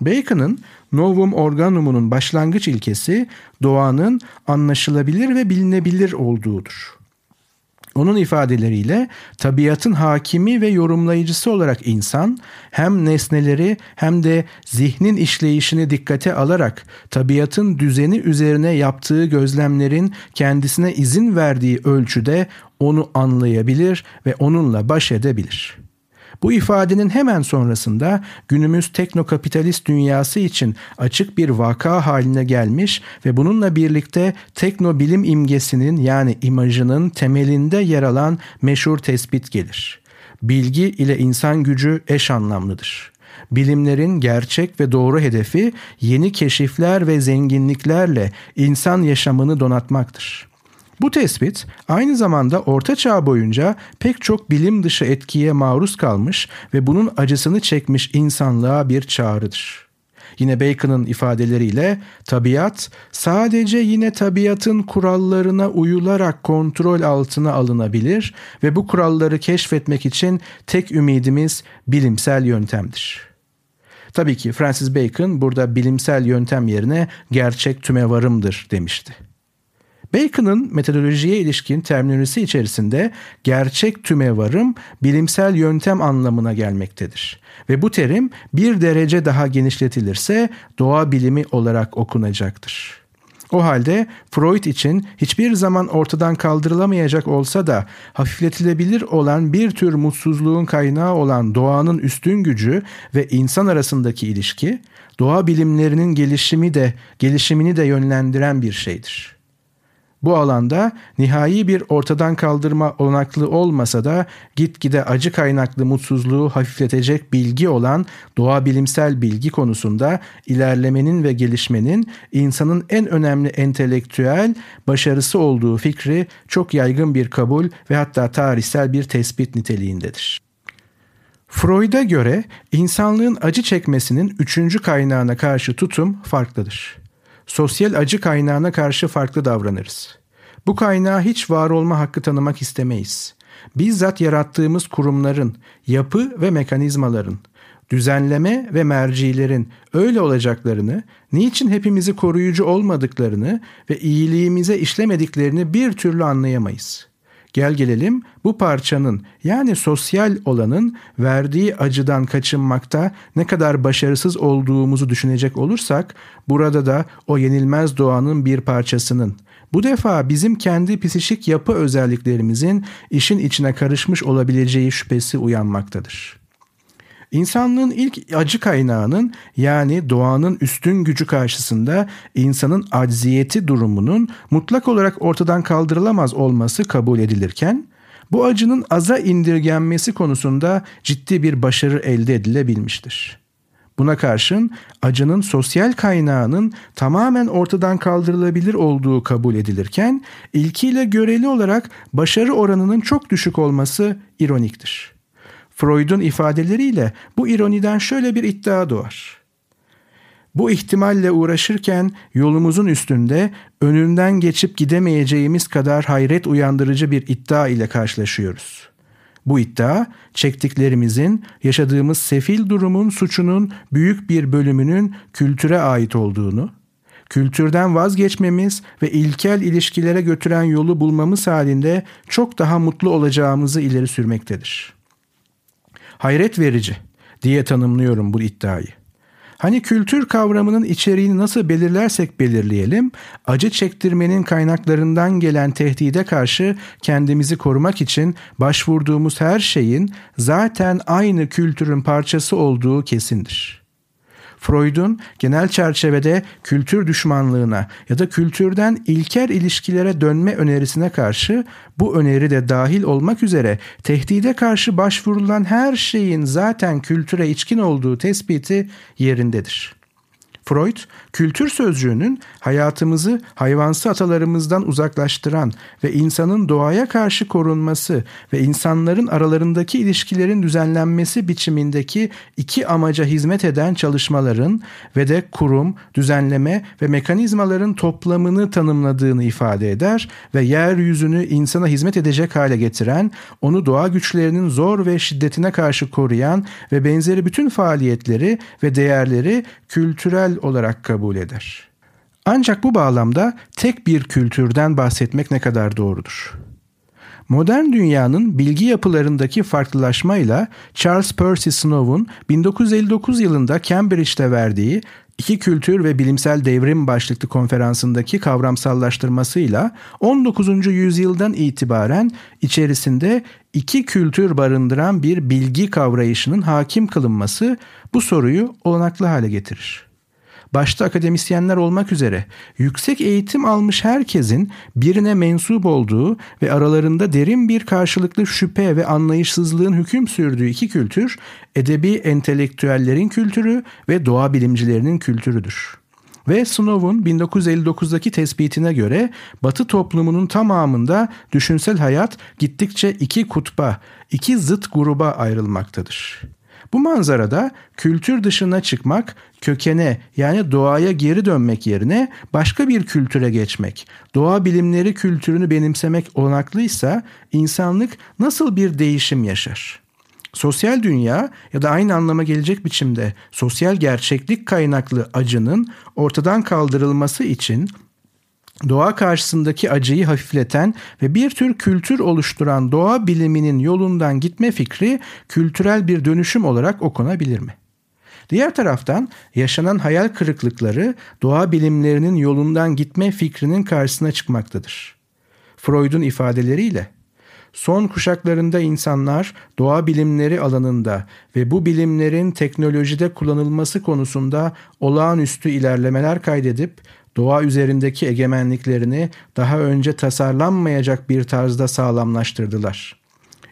Bacon'ın Novum Organum'unun başlangıç ilkesi doğanın anlaşılabilir ve bilinebilir olduğudur. Onun ifadeleriyle tabiatın hakimi ve yorumlayıcısı olarak insan hem nesneleri hem de zihnin işleyişini dikkate alarak tabiatın düzeni üzerine yaptığı gözlemlerin kendisine izin verdiği ölçüde onu anlayabilir ve onunla baş edebilir.'' Bu ifadenin hemen sonrasında günümüz teknokapitalist dünyası için açık bir vaka haline gelmiş ve bununla birlikte teknobilim imgesinin yani imajının temelinde yer alan meşhur tespit gelir. Bilgi ile insan gücü eş anlamlıdır. Bilimlerin gerçek ve doğru hedefi yeni keşifler ve zenginliklerle insan yaşamını donatmaktır. Bu tespit aynı zamanda Orta Çağ boyunca pek çok bilim dışı etkiye maruz kalmış ve bunun acısını çekmiş insanlığa bir çağrıdır. Yine Bacon'ın ifadeleriyle tabiat sadece yine tabiatın kurallarına uyularak kontrol altına alınabilir ve bu kuralları keşfetmek için tek ümidimiz bilimsel yöntemdir. Tabii ki Francis Bacon burada bilimsel yöntem yerine gerçek tümevarımdır demişti. Bacon'ın metodolojiye ilişkin terminolojisi içerisinde gerçek tümevarım bilimsel yöntem anlamına gelmektedir. Ve bu terim bir derece daha genişletilirse doğa bilimi olarak okunacaktır. O halde Freud için hiçbir zaman ortadan kaldırılamayacak olsa da hafifletilebilir olan bir tür mutsuzluğun kaynağı olan doğanın üstün gücü ve insan arasındaki ilişki, doğa bilimlerinin gelişimi de gelişimini de yönlendiren bir şeydir. Bu alanda nihai bir ortadan kaldırma olanaklı olmasa da gitgide acı kaynaklı mutsuzluğu hafifletecek bilgi olan doğa bilimsel bilgi konusunda ilerlemenin ve gelişmenin insanın en önemli entelektüel başarısı olduğu fikri çok yaygın bir kabul ve hatta tarihsel bir tespit niteliğindedir. Freud'a göre insanlığın acı çekmesinin üçüncü kaynağına karşı tutum farklıdır sosyal acı kaynağına karşı farklı davranırız. Bu kaynağı hiç var olma hakkı tanımak istemeyiz. Bizzat yarattığımız kurumların, yapı ve mekanizmaların, düzenleme ve mercilerin öyle olacaklarını, niçin hepimizi koruyucu olmadıklarını ve iyiliğimize işlemediklerini bir türlü anlayamayız. Gel gelelim bu parçanın yani sosyal olanın verdiği acıdan kaçınmakta ne kadar başarısız olduğumuzu düşünecek olursak burada da o yenilmez doğanın bir parçasının bu defa bizim kendi psişik yapı özelliklerimizin işin içine karışmış olabileceği şüphesi uyanmaktadır.'' İnsanlığın ilk acı kaynağının yani doğanın üstün gücü karşısında insanın acziyeti durumunun mutlak olarak ortadan kaldırılamaz olması kabul edilirken bu acının aza indirgenmesi konusunda ciddi bir başarı elde edilebilmiştir. Buna karşın acının sosyal kaynağının tamamen ortadan kaldırılabilir olduğu kabul edilirken ilkiyle göreli olarak başarı oranının çok düşük olması ironiktir. Freud'un ifadeleriyle bu ironiden şöyle bir iddia doğar. Bu ihtimalle uğraşırken yolumuzun üstünde önünden geçip gidemeyeceğimiz kadar hayret uyandırıcı bir iddia ile karşılaşıyoruz. Bu iddia çektiklerimizin, yaşadığımız sefil durumun suçunun büyük bir bölümünün kültüre ait olduğunu, kültürden vazgeçmemiz ve ilkel ilişkilere götüren yolu bulmamız halinde çok daha mutlu olacağımızı ileri sürmektedir.'' Hayret verici diye tanımlıyorum bu iddiayı. Hani kültür kavramının içeriğini nasıl belirlersek belirleyelim, acı çektirmenin kaynaklarından gelen tehdide karşı kendimizi korumak için başvurduğumuz her şeyin zaten aynı kültürün parçası olduğu kesindir. Freud'un genel çerçevede kültür düşmanlığına ya da kültürden ilker ilişkilere dönme önerisine karşı bu öneri de dahil olmak üzere tehdide karşı başvurulan her şeyin zaten kültüre içkin olduğu tespiti yerindedir. Freud, kültür sözcüğünün hayatımızı hayvansı atalarımızdan uzaklaştıran ve insanın doğaya karşı korunması ve insanların aralarındaki ilişkilerin düzenlenmesi biçimindeki iki amaca hizmet eden çalışmaların ve de kurum, düzenleme ve mekanizmaların toplamını tanımladığını ifade eder ve yeryüzünü insana hizmet edecek hale getiren, onu doğa güçlerinin zor ve şiddetine karşı koruyan ve benzeri bütün faaliyetleri ve değerleri kültürel olarak kabul eder. Ancak bu bağlamda tek bir kültürden bahsetmek ne kadar doğrudur? Modern dünyanın bilgi yapılarındaki farklılaşmayla Charles Percy Snow'un 1959 yılında Cambridge'de verdiği İki Kültür ve Bilimsel Devrim başlıklı konferansındaki kavramsallaştırmasıyla 19. yüzyıldan itibaren içerisinde iki kültür barındıran bir bilgi kavrayışının hakim kılınması bu soruyu olanaklı hale getirir. Başta akademisyenler olmak üzere yüksek eğitim almış herkesin birine mensup olduğu ve aralarında derin bir karşılıklı şüphe ve anlayışsızlığın hüküm sürdüğü iki kültür, edebi entelektüellerin kültürü ve doğa bilimcilerinin kültürüdür. Ve Snow'un 1959'daki tespitine göre Batı toplumunun tamamında düşünsel hayat gittikçe iki kutba, iki zıt gruba ayrılmaktadır. Bu manzarada kültür dışına çıkmak, kökene yani doğaya geri dönmek yerine başka bir kültüre geçmek, doğa bilimleri kültürünü benimsemek olanaklıysa insanlık nasıl bir değişim yaşar? Sosyal dünya ya da aynı anlama gelecek biçimde sosyal gerçeklik kaynaklı acının ortadan kaldırılması için doğa karşısındaki acıyı hafifleten ve bir tür kültür oluşturan doğa biliminin yolundan gitme fikri kültürel bir dönüşüm olarak okunabilir mi? Diğer taraftan yaşanan hayal kırıklıkları doğa bilimlerinin yolundan gitme fikrinin karşısına çıkmaktadır. Freud'un ifadeleriyle Son kuşaklarında insanlar doğa bilimleri alanında ve bu bilimlerin teknolojide kullanılması konusunda olağanüstü ilerlemeler kaydedip doğa üzerindeki egemenliklerini daha önce tasarlanmayacak bir tarzda sağlamlaştırdılar.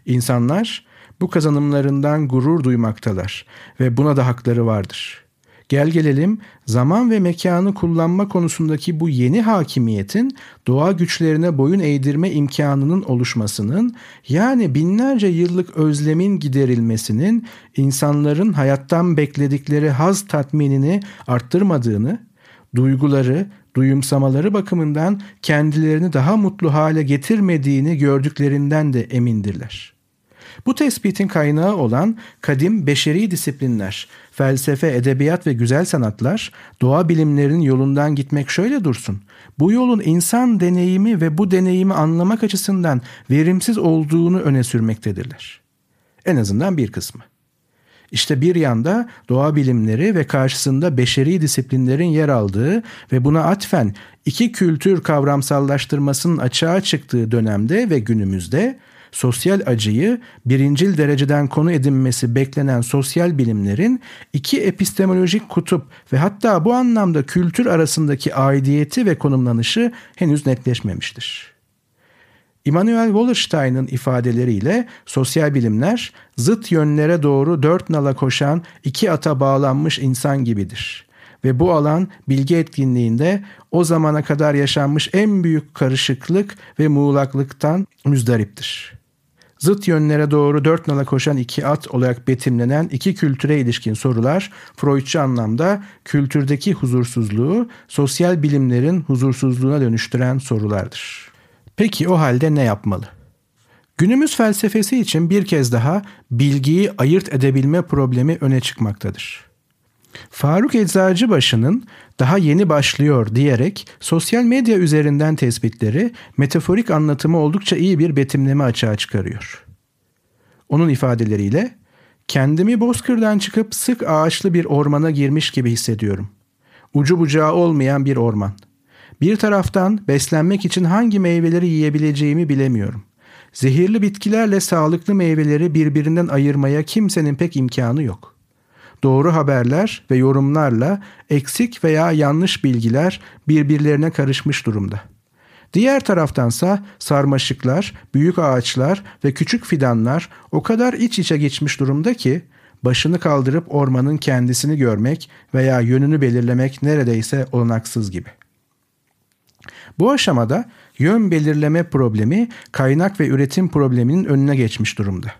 İnsanlar bu kazanımlarından gurur duymaktalar ve buna da hakları vardır.'' Gel gelelim zaman ve mekanı kullanma konusundaki bu yeni hakimiyetin doğa güçlerine boyun eğdirme imkanının oluşmasının yani binlerce yıllık özlemin giderilmesinin insanların hayattan bekledikleri haz tatminini arttırmadığını, duyguları, duyumsamaları bakımından kendilerini daha mutlu hale getirmediğini gördüklerinden de emindirler. Bu tespitin kaynağı olan kadim beşeri disiplinler, felsefe, edebiyat ve güzel sanatlar, doğa bilimlerinin yolundan gitmek şöyle dursun. Bu yolun insan deneyimi ve bu deneyimi anlamak açısından verimsiz olduğunu öne sürmektedirler. En azından bir kısmı. İşte bir yanda doğa bilimleri ve karşısında beşeri disiplinlerin yer aldığı ve buna atfen iki kültür kavramsallaştırmasının açığa çıktığı dönemde ve günümüzde sosyal acıyı birincil dereceden konu edinmesi beklenen sosyal bilimlerin iki epistemolojik kutup ve hatta bu anlamda kültür arasındaki aidiyeti ve konumlanışı henüz netleşmemiştir. Immanuel Wallerstein'ın ifadeleriyle sosyal bilimler zıt yönlere doğru dört nala koşan iki ata bağlanmış insan gibidir. Ve bu alan bilgi etkinliğinde o zamana kadar yaşanmış en büyük karışıklık ve muğlaklıktan müzdariptir zıt yönlere doğru dört nala koşan iki at olarak betimlenen iki kültüre ilişkin sorular Freudçu anlamda kültürdeki huzursuzluğu sosyal bilimlerin huzursuzluğuna dönüştüren sorulardır. Peki o halde ne yapmalı? Günümüz felsefesi için bir kez daha bilgiyi ayırt edebilme problemi öne çıkmaktadır. Faruk Eczacıbaşı'nın daha yeni başlıyor diyerek sosyal medya üzerinden tespitleri metaforik anlatımı oldukça iyi bir betimleme açığa çıkarıyor. Onun ifadeleriyle kendimi bozkırdan çıkıp sık ağaçlı bir ormana girmiş gibi hissediyorum. Ucu bucağı olmayan bir orman. Bir taraftan beslenmek için hangi meyveleri yiyebileceğimi bilemiyorum. Zehirli bitkilerle sağlıklı meyveleri birbirinden ayırmaya kimsenin pek imkanı yok doğru haberler ve yorumlarla eksik veya yanlış bilgiler birbirlerine karışmış durumda. Diğer taraftansa sarmaşıklar, büyük ağaçlar ve küçük fidanlar o kadar iç içe geçmiş durumda ki başını kaldırıp ormanın kendisini görmek veya yönünü belirlemek neredeyse olanaksız gibi. Bu aşamada yön belirleme problemi kaynak ve üretim probleminin önüne geçmiş durumda.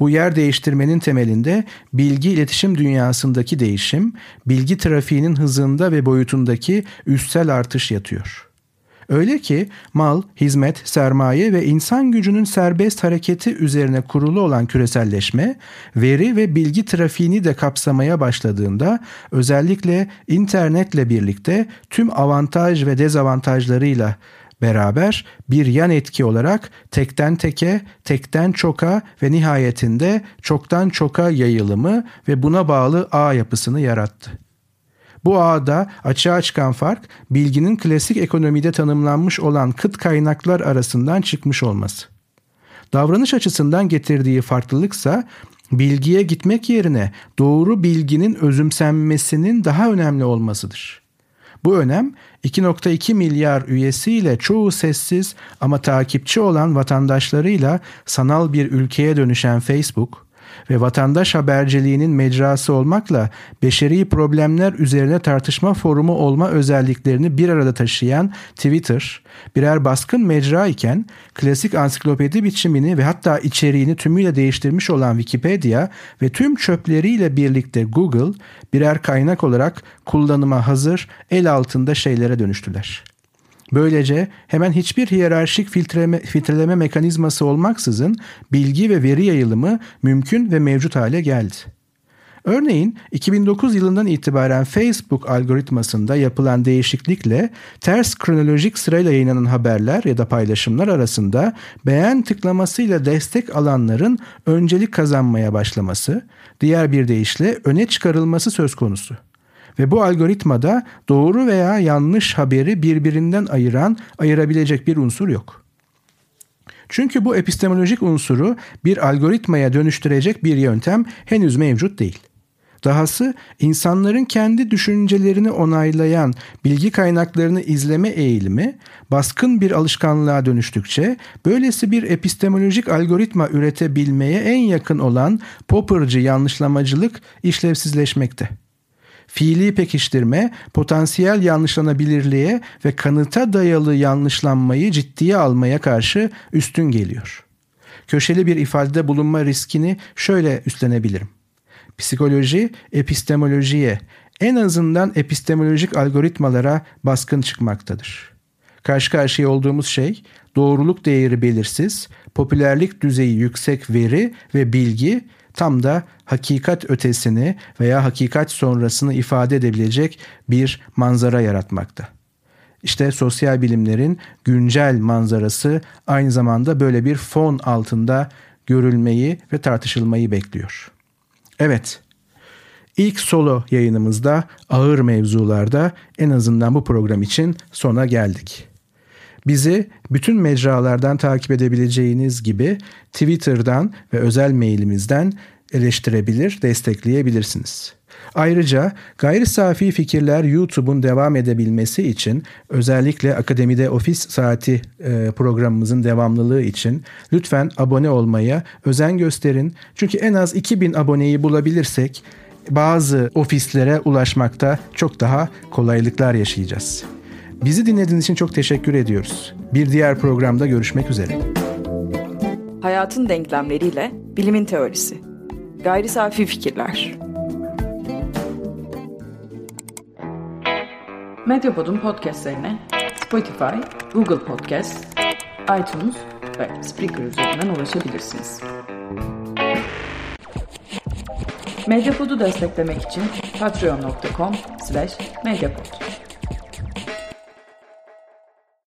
Bu yer değiştirmenin temelinde bilgi iletişim dünyasındaki değişim, bilgi trafiğinin hızında ve boyutundaki üstsel artış yatıyor. Öyle ki mal, hizmet, sermaye ve insan gücünün serbest hareketi üzerine kurulu olan küreselleşme, veri ve bilgi trafiğini de kapsamaya başladığında özellikle internetle birlikte tüm avantaj ve dezavantajlarıyla beraber bir yan etki olarak tekten teke, tekten çoka ve nihayetinde çoktan çoka yayılımı ve buna bağlı ağ yapısını yarattı. Bu ağda açığa çıkan fark bilginin klasik ekonomide tanımlanmış olan kıt kaynaklar arasından çıkmış olması. Davranış açısından getirdiği farklılıksa bilgiye gitmek yerine doğru bilginin özümsenmesinin daha önemli olmasıdır. Bu önem 2.2 milyar üyesiyle çoğu sessiz ama takipçi olan vatandaşlarıyla sanal bir ülkeye dönüşen Facebook, ve vatandaş haberciliğinin mecrası olmakla beşeri problemler üzerine tartışma forumu olma özelliklerini bir arada taşıyan Twitter, birer baskın mecra iken klasik ansiklopedi biçimini ve hatta içeriğini tümüyle değiştirmiş olan Wikipedia ve tüm çöpleriyle birlikte Google birer kaynak olarak kullanıma hazır el altında şeylere dönüştüler. Böylece hemen hiçbir hiyerarşik filtreleme, filtreleme mekanizması olmaksızın bilgi ve veri yayılımı mümkün ve mevcut hale geldi. Örneğin 2009 yılından itibaren Facebook algoritmasında yapılan değişiklikle ters kronolojik sırayla yayınlanan haberler ya da paylaşımlar arasında beğen tıklamasıyla destek alanların öncelik kazanmaya başlaması, diğer bir deyişle öne çıkarılması söz konusu. Ve bu algoritmada doğru veya yanlış haberi birbirinden ayıran, ayırabilecek bir unsur yok. Çünkü bu epistemolojik unsuru bir algoritmaya dönüştürecek bir yöntem henüz mevcut değil. Dahası insanların kendi düşüncelerini onaylayan bilgi kaynaklarını izleme eğilimi baskın bir alışkanlığa dönüştükçe böylesi bir epistemolojik algoritma üretebilmeye en yakın olan Popper'cı yanlışlamacılık işlevsizleşmekte fiili pekiştirme, potansiyel yanlışlanabilirliğe ve kanıta dayalı yanlışlanmayı ciddiye almaya karşı üstün geliyor. Köşeli bir ifadede bulunma riskini şöyle üstlenebilirim. Psikoloji, epistemolojiye, en azından epistemolojik algoritmalara baskın çıkmaktadır. Karşı karşıya olduğumuz şey doğruluk değeri belirsiz, popülerlik düzeyi yüksek veri ve bilgi tam da hakikat ötesini veya hakikat sonrasını ifade edebilecek bir manzara yaratmakta. İşte sosyal bilimlerin güncel manzarası aynı zamanda böyle bir fon altında görülmeyi ve tartışılmayı bekliyor. Evet, ilk solo yayınımızda ağır mevzularda en azından bu program için sona geldik. Bizi bütün mecralardan takip edebileceğiniz gibi Twitter'dan ve özel mailimizden eleştirebilir, destekleyebilirsiniz. Ayrıca gayri safi fikirler YouTube'un devam edebilmesi için özellikle Akademide Ofis Saati e, programımızın devamlılığı için lütfen abone olmaya özen gösterin. Çünkü en az 2000 aboneyi bulabilirsek bazı ofislere ulaşmakta çok daha kolaylıklar yaşayacağız. Bizi dinlediğiniz için çok teşekkür ediyoruz. Bir diğer programda görüşmek üzere. Hayatın denklemleriyle bilimin teorisi. Gayri safi fikirler. Medyapod'un podcastlerine Spotify, Google Podcast, iTunes ve Spreaker üzerinden ulaşabilirsiniz. Medyapod'u desteklemek için patreon.com slash medyapod.